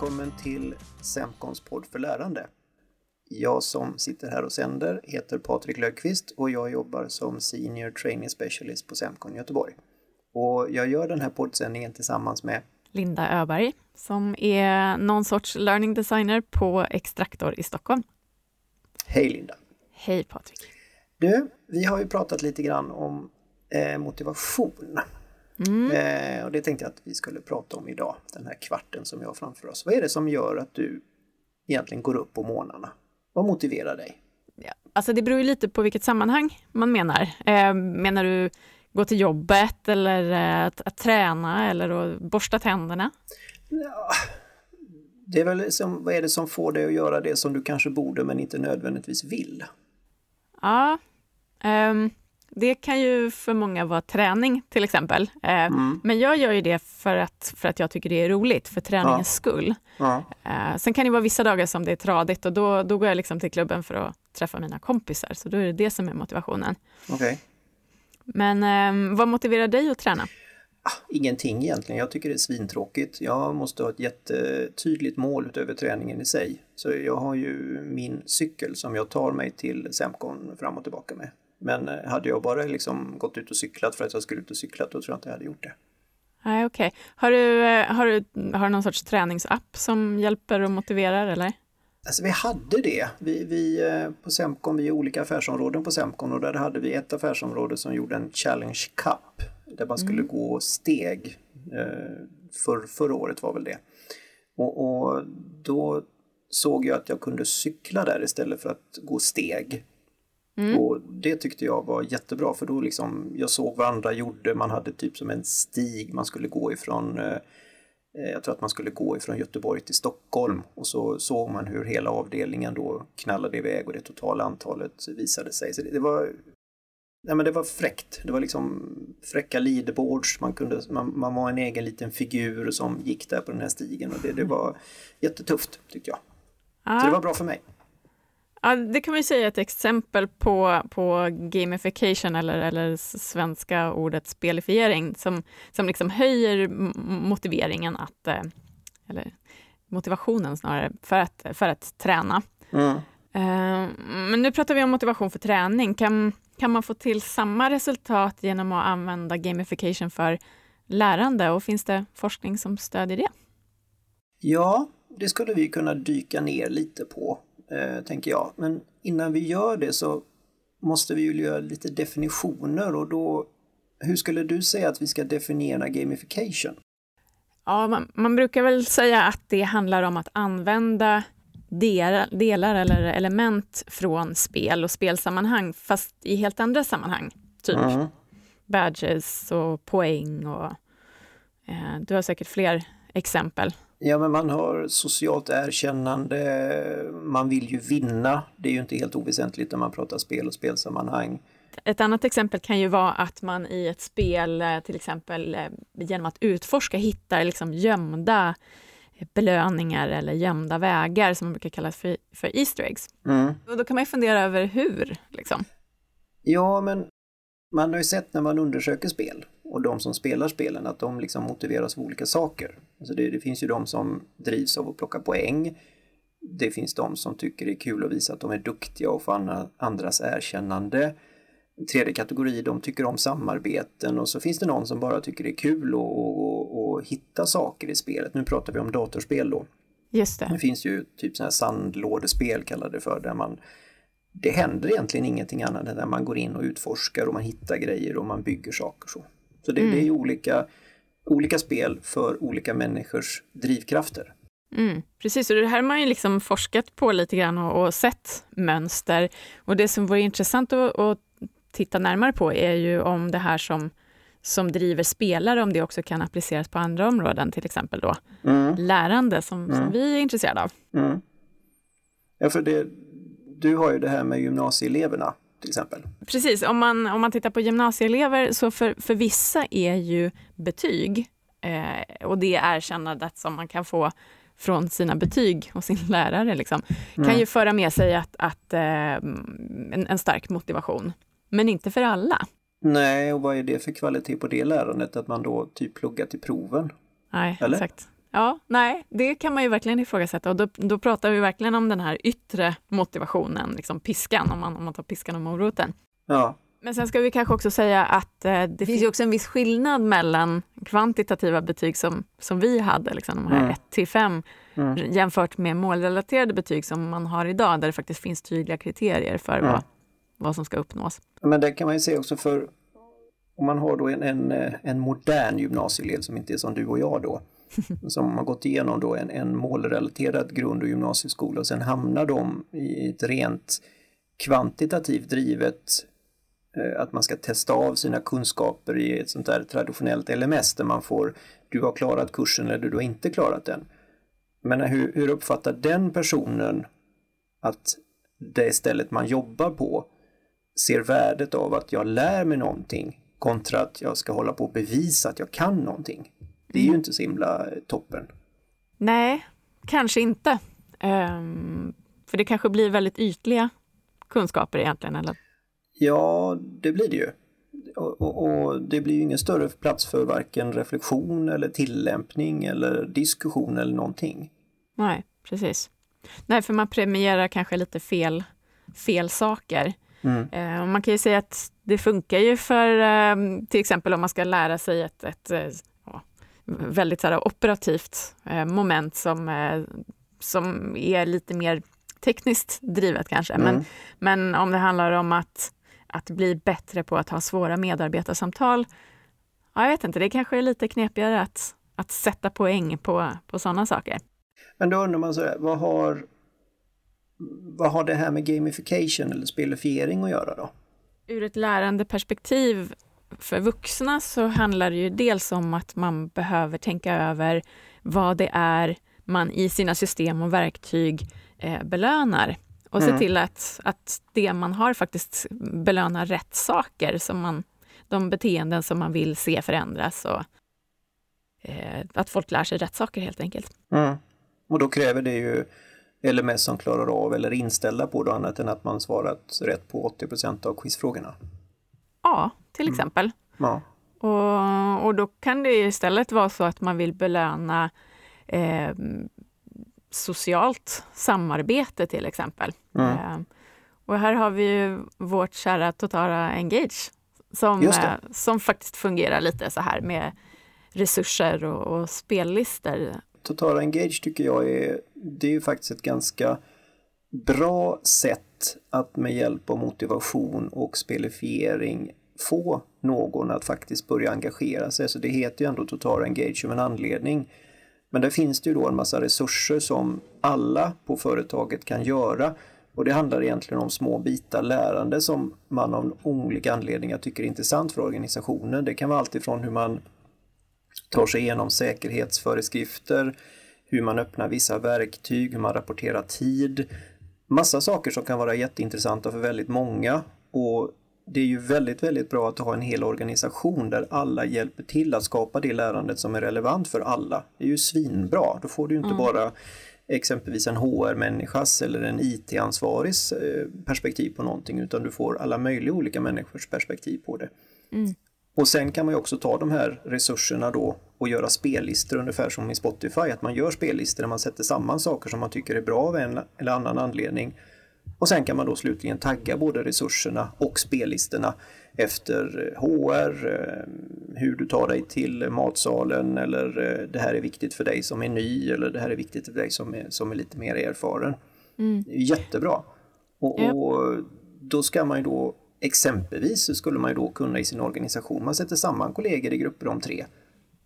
välkommen till Semcons podd för lärande. Jag som sitter här och sänder heter Patrik Löfqvist och jag jobbar som Senior Training Specialist på Semcon Göteborg. Och jag gör den här poddsändningen tillsammans med Linda Öberg som är någon sorts learning designer på Extraktor i Stockholm. Hej Linda! Hej Patrik! Du, vi har ju pratat lite grann om eh, motivation. Mm. Eh, och det tänkte jag att vi skulle prata om idag, den här kvarten som vi har framför oss. Vad är det som gör att du egentligen går upp på morgnarna? Vad motiverar dig? Ja, alltså det beror ju lite på vilket sammanhang man menar. Eh, menar du gå till jobbet eller eh, att, att, träna eller att borsta tänderna? Ja, det är väl som, vad är det som får dig att göra det som du kanske borde men inte nödvändigtvis vill? Ja, um, det kan ju för många vara träning till exempel. Uh, mm. Men jag gör ju det för att, för att jag tycker det är roligt, för träningens ja. skull. Ja. Uh, sen kan det vara vissa dagar som det är tradigt och då, då går jag liksom till klubben för att träffa mina kompisar. Så då är det det som är motivationen. Okay. Men um, vad motiverar dig att träna? Ah, ingenting egentligen. Jag tycker det är svintråkigt. Jag måste ha ett jättetydligt mål utöver träningen i sig. Så jag har ju min cykel som jag tar mig till Semcon fram och tillbaka med. Men eh, hade jag bara liksom gått ut och cyklat för att jag skulle ut och cykla, då tror jag inte jag hade gjort det. Nej, okej. Okay. Har, du, eh, har, du, har du någon sorts träningsapp som hjälper och motiverar eller? Alltså vi hade det. Vi, vi, eh, på Semcon, vi är olika affärsområden på Semcon och där hade vi ett affärsområde som gjorde en Challenge Cup där man skulle mm. gå steg. För, förra året var väl det. Och, och, då såg jag att jag kunde cykla där istället för att gå steg. Mm. Och det tyckte jag var jättebra för då liksom, jag såg vad andra gjorde, man hade typ som en stig man skulle gå ifrån eh, eh, jag tror att man skulle gå ifrån Göteborg till Stockholm och så såg man hur hela avdelningen då knallade iväg och det totala antalet visade sig. Så det, det var Nej, men det var fräckt. Det var liksom fräcka leaderboards. Man, kunde, man, man var en egen liten figur som gick där på den här stigen och det, det var jättetufft tyckte jag. Ah. Så det var bra för mig. Ja, det kan man ju säga ett exempel på, på gamification eller, eller svenska ordet spelifiering som, som liksom höjer motiveringen att, eh, eller motivationen snarare, för att, för att träna. Mm. Eh, men nu pratar vi om motivation för träning. Kan, kan man få till samma resultat genom att använda gamification för lärande och finns det forskning som stödjer det? Ja, det skulle vi kunna dyka ner lite på eh, tänker jag. Men innan vi gör det så måste vi ju göra lite definitioner och då, hur skulle du säga att vi ska definiera gamification? Ja, man, man brukar väl säga att det handlar om att använda del, delar eller element från spel och spelsammanhang, fast i helt andra sammanhang. Typ mm. badges och poäng och eh, du har säkert fler exempel. Ja, men man har socialt erkännande, man vill ju vinna. Det är ju inte helt oväsentligt när man pratar spel och spelsammanhang. Ett annat exempel kan ju vara att man i ett spel, eh, till exempel eh, genom att utforska, hittar liksom gömda belöningar eller gömda vägar som man brukar kalla för, för Easter eggs. Mm. Och då kan man ju fundera över hur. Liksom. Ja, men man har ju sett när man undersöker spel och de som spelar spelen att de liksom motiveras av olika saker. Alltså det, det, finns ju de som drivs av att plocka poäng. Det finns de som tycker det är kul att visa att de är duktiga och få andras erkännande. Tredje kategori, de tycker om samarbeten och så finns det någon som bara tycker det är kul att hitta saker i spelet. Nu pratar vi om datorspel då. Just det. Det finns ju typ sådana här sandlådespel kallar det för, där man det händer egentligen ingenting annat än när man går in och utforskar och man hittar grejer och man bygger saker. Så, så det, mm. det är olika, olika spel för olika människors drivkrafter. Mm, precis, och det här har man ju liksom forskat på lite grann och, och sett mönster. Och det som vore intressant att, att, titta närmare på är ju om det här som, som driver spelare, om det också kan appliceras på andra områden, till exempel då mm. lärande som, mm. som vi är intresserade av. Mm. Ja, för det, du har ju det här med gymnasieeleverna till exempel. Precis, om man, om man tittar på gymnasieelever så för, för vissa är ju betyg eh, och det erkännandet som man kan få från sina betyg och sin lärare liksom, mm. kan ju föra med sig att, att eh, en, en stark motivation. Men inte för alla. Nej, och vad är det för kvalitet på det lärandet? Att man då typ pluggar till proven? Nej, Eller? exakt. Ja, nej, det kan man ju verkligen ifrågasätta och då, då pratar vi verkligen om den här yttre motivationen, liksom piskan, om man, om man tar piskan och moroten. Ja. Men sen ska vi kanske också säga att eh, det finns ju också en viss skillnad mellan kvantitativa betyg som, som vi hade, liksom de här 1 mm. till 5, mm. jämfört med målrelaterade betyg som man har idag, där det faktiskt finns tydliga kriterier för mm. vad, vad som ska uppnås. Men det kan man ju se också för om man har då en, en, en modern gymnasieelev som inte är som du och jag då, som har gått igenom då en, en målrelaterad grund och gymnasieskola och sen hamnar de i ett rent kvantitativt drivet eh, att man ska testa av sina kunskaper i ett sånt där traditionellt LMS där man får du har klarat kursen eller du har inte klarat den. Men hur, hur uppfattar den personen att det stället man jobbar på ser värdet av att jag lär mig någonting kontra att jag ska hålla på och bevisa att jag kan någonting. Det är ju inte så himla toppen. Nej, kanske inte. Um, för det kanske blir väldigt ytliga kunskaper egentligen, eller? Ja, det blir det ju. Och, och, och, det blir ju ingen större plats för varken reflektion eller tillämpning eller diskussion eller någonting. Nej, precis. Nej, för man premierar kanske lite fel, fel saker. Mm. Uh, man kan ju säga att det funkar ju för uh, till exempel om man ska lära sig ett, ett uh, väldigt så här, operativt eh, moment som, eh, som är lite mer tekniskt drivet kanske. Mm. Men, men om det handlar om att, att bli bättre på att ha svåra medarbetarsamtal, ja, jag vet inte, det kanske är lite knepigare att, att sätta poäng på, på sådana saker. Men då undrar man så här, vad har, vad har det här med gamification eller spelifiering att göra då? Ur ett lärandeperspektiv för vuxna så handlar det ju dels om att man behöver tänka över vad det är man i sina system och verktyg eh, belönar och mm. se till att, att det man har faktiskt belönar rätt saker, som man, de beteenden som man vill se förändras och eh, att folk lär sig rätt saker helt enkelt. Mm. Och då kräver det ju LMS som klarar av eller inställda på det annat än att man svarat rätt på 80% av quizfrågorna. Ja, till mm. exempel. Ja. Och, och då kan det istället vara så att man vill belöna eh, socialt samarbete till exempel. Mm. Eh, och här har vi ju vårt kära Totara Engage som, eh, som faktiskt fungerar lite så här med resurser och, och spellistor. Totara Engage tycker jag är, det är ju faktiskt ett ganska bra sätt att med hjälp av motivation och spelifiering få någon att faktiskt börja engagera sig. Så det heter ju ändå Total Engage av en anledning. Men där finns det ju då en massa resurser som alla på företaget kan göra. Och det handlar egentligen om små bitar lärande som man av olika anledningar tycker är intressant för organisationen. Det kan vara alltifrån hur man tar sig igenom säkerhetsföreskrifter, hur man öppnar vissa verktyg, hur man rapporterar tid. Massa saker som kan vara jätteintressanta för väldigt många och det är ju väldigt, väldigt bra att ha en hel organisation där alla hjälper till att skapa det lärandet som är relevant för alla. Det är ju svinbra. Då får du inte mm. bara exempelvis en HR-människas eller en IT-ansvarigs eh, perspektiv på någonting utan du får alla möjliga olika människors perspektiv på det. Mm. Och sen kan man ju också ta de här resurserna då och göra spellistor ungefär som i Spotify, att man gör spellistor där man sätter samman saker som man tycker är bra av en eller annan anledning och sen kan man då slutligen tagga både resurserna och spellistorna efter HR, eh, hur du tar dig till matsalen eller eh, det här är viktigt för dig som är ny eller det här är viktigt för dig som är, som är lite mer erfaren. Mm. Jättebra! Och, yep. och, då ska man ju då exempelvis så skulle man ju då kunna i sin organisation, man sätter samman kollegor i grupper om tre.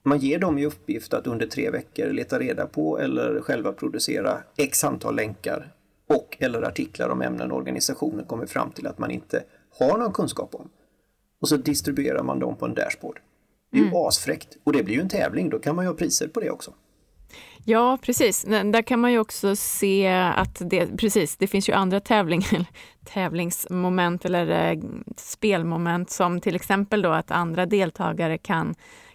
Man ger dem i uppgift att under tre veckor leta reda på eller själva producera x antal länkar och eller artiklar om ämnen organisationen kommer fram till att man inte har någon kunskap om. Och så distribuerar man dem på en dashboard. Det är ju mm. asfräckt och det blir ju en tävling, då kan man ju ha priser på det också. Ja, precis. Där kan man ju också se att det, precis, det finns ju andra tävling, tävlingsmoment eller eh, spelmoment som till exempel då att andra deltagare kan,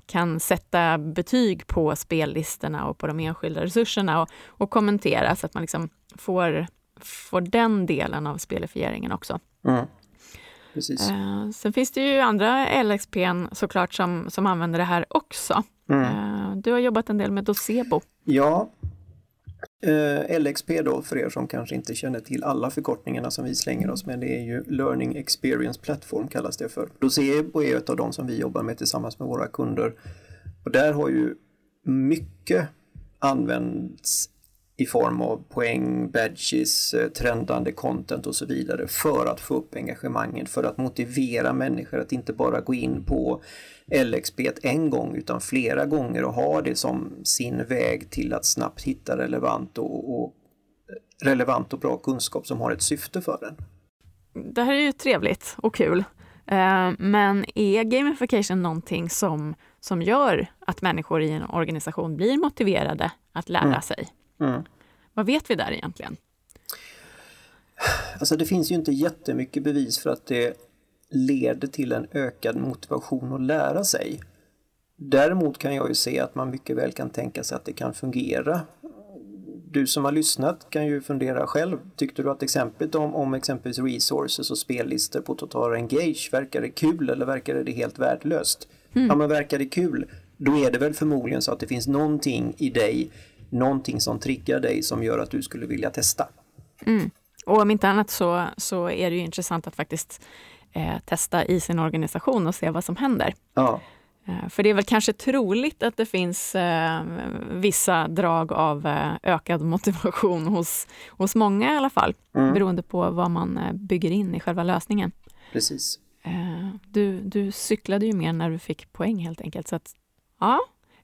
kan sätta betyg på spellistorna och på de enskilda resurserna och, och kommentera så att man liksom får får den delen av spelifieringen också. Mm. Precis. Eh, sen finns det ju andra LXP såklart som, som använder det här också. Mm. Du har jobbat en del med Docebo. Ja, Eh, LXP då, för er som kanske inte känner till alla förkortningarna som vi slänger oss med, det är ju Learning Experience Platform kallas det för. Docebo är ett av de som vi jobbar med tillsammans med våra kunder. Och där har ju mycket använts i form av poäng, badges, eh, trendande content och så vidare för att få upp engagemanget, för att motivera människor att inte bara gå in på LXP en gång utan flera gånger och ha det som sin väg till att snabbt hitta relevant och, och relevant och bra kunskap som har ett syfte för den. Det här är ju trevligt och kul. Eh, men är gamification någonting som, som gör att människor i en organisation blir motiverade att lära mm. sig? Mm. Vad vet vi där egentligen? Alltså det finns ju inte jättemycket bevis för att det leder till en ökad motivation att lära sig. Däremot kan jag ju se att man mycket väl kan tänka sig att det kan fungera. Du som har lyssnat kan ju fundera själv. Tyckte du att exemplet om, om exempelvis resources och spellistor på Total Engage, verkar det kul eller verkar det helt värdelöst? Mm. Ja men verkar det kul, då är det väl förmodligen så att det finns någonting i dig, någonting som triggar dig som gör att du skulle vilja testa. Mm. Och om inte annat så, så är det ju intressant att faktiskt eh, testa i sin organisation och se vad som händer. Ja. Eh, för det är väl kanske troligt att det finns eh, vissa drag av eh, ökad motivation hos, hos många i alla fall, mm. beroende på vad man eh, bygger in i själva lösningen. Precis. Eh, du, du cyklade ju mer när du fick poäng helt enkelt. Så att, ja.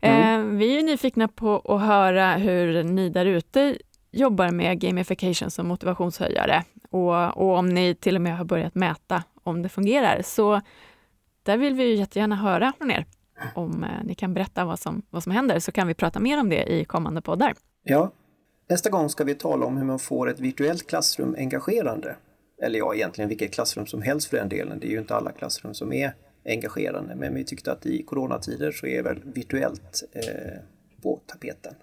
Mm. Vi är nyfikna på att höra hur ni där ute jobbar med gamification som motivationshöjare och, och om ni till och med har börjat mäta om det fungerar. Så där vill vi ju jättegärna höra från er. Om eh, ni kan berätta vad som, vad som händer så kan vi prata mer om det i kommande poddar. Ja, nästa gång ska vi tala om hur man får ett virtuellt klassrum engagerande. Eller ja, egentligen vilket klassrum som helst för den delen. Det är ju inte alla klassrum som är engagerande, men vi tyckte att i coronatider så är väl virtuellt eh, på tapeten.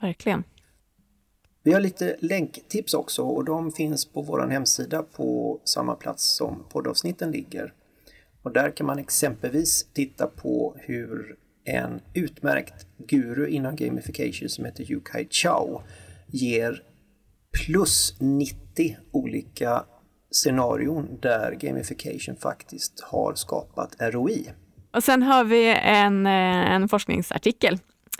Verkligen. Vi har lite länktips också och de finns på vår hemsida på samma plats som poddavsnitten ligger. Och där kan man exempelvis titta på hur en utmärkt guru inom gamification som heter Yukai Chao ger plus 90 olika scenarion där gamification faktiskt har skapat ROI. Och sen har vi en, eh, en forskningsartikel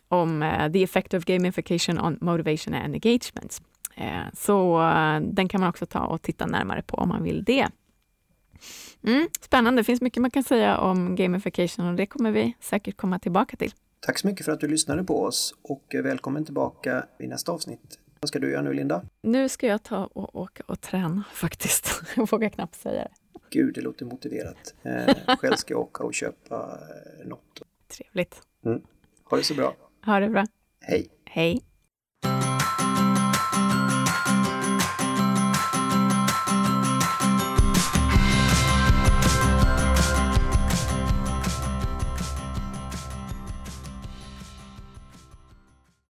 om uh, the effect of gamification on motivation and engagement. Uh, så uh, den kan man också ta och titta närmare på om man vill det. Mm, spännande, det finns mycket man kan säga om gamification och det kommer vi säkert komma tillbaka till. Tack så mycket för att du lyssnade på oss och välkommen tillbaka i nästa avsnitt. Vad ska du göra nu Linda? Nu ska jag ta och åka och träna faktiskt. Jag vågar knappt säga det. Gud, det låter motiverat. Eh, själv ska jag åka och köpa något. Trevligt. Mm. Ha det så bra. Ha det bra. Hej. Hej.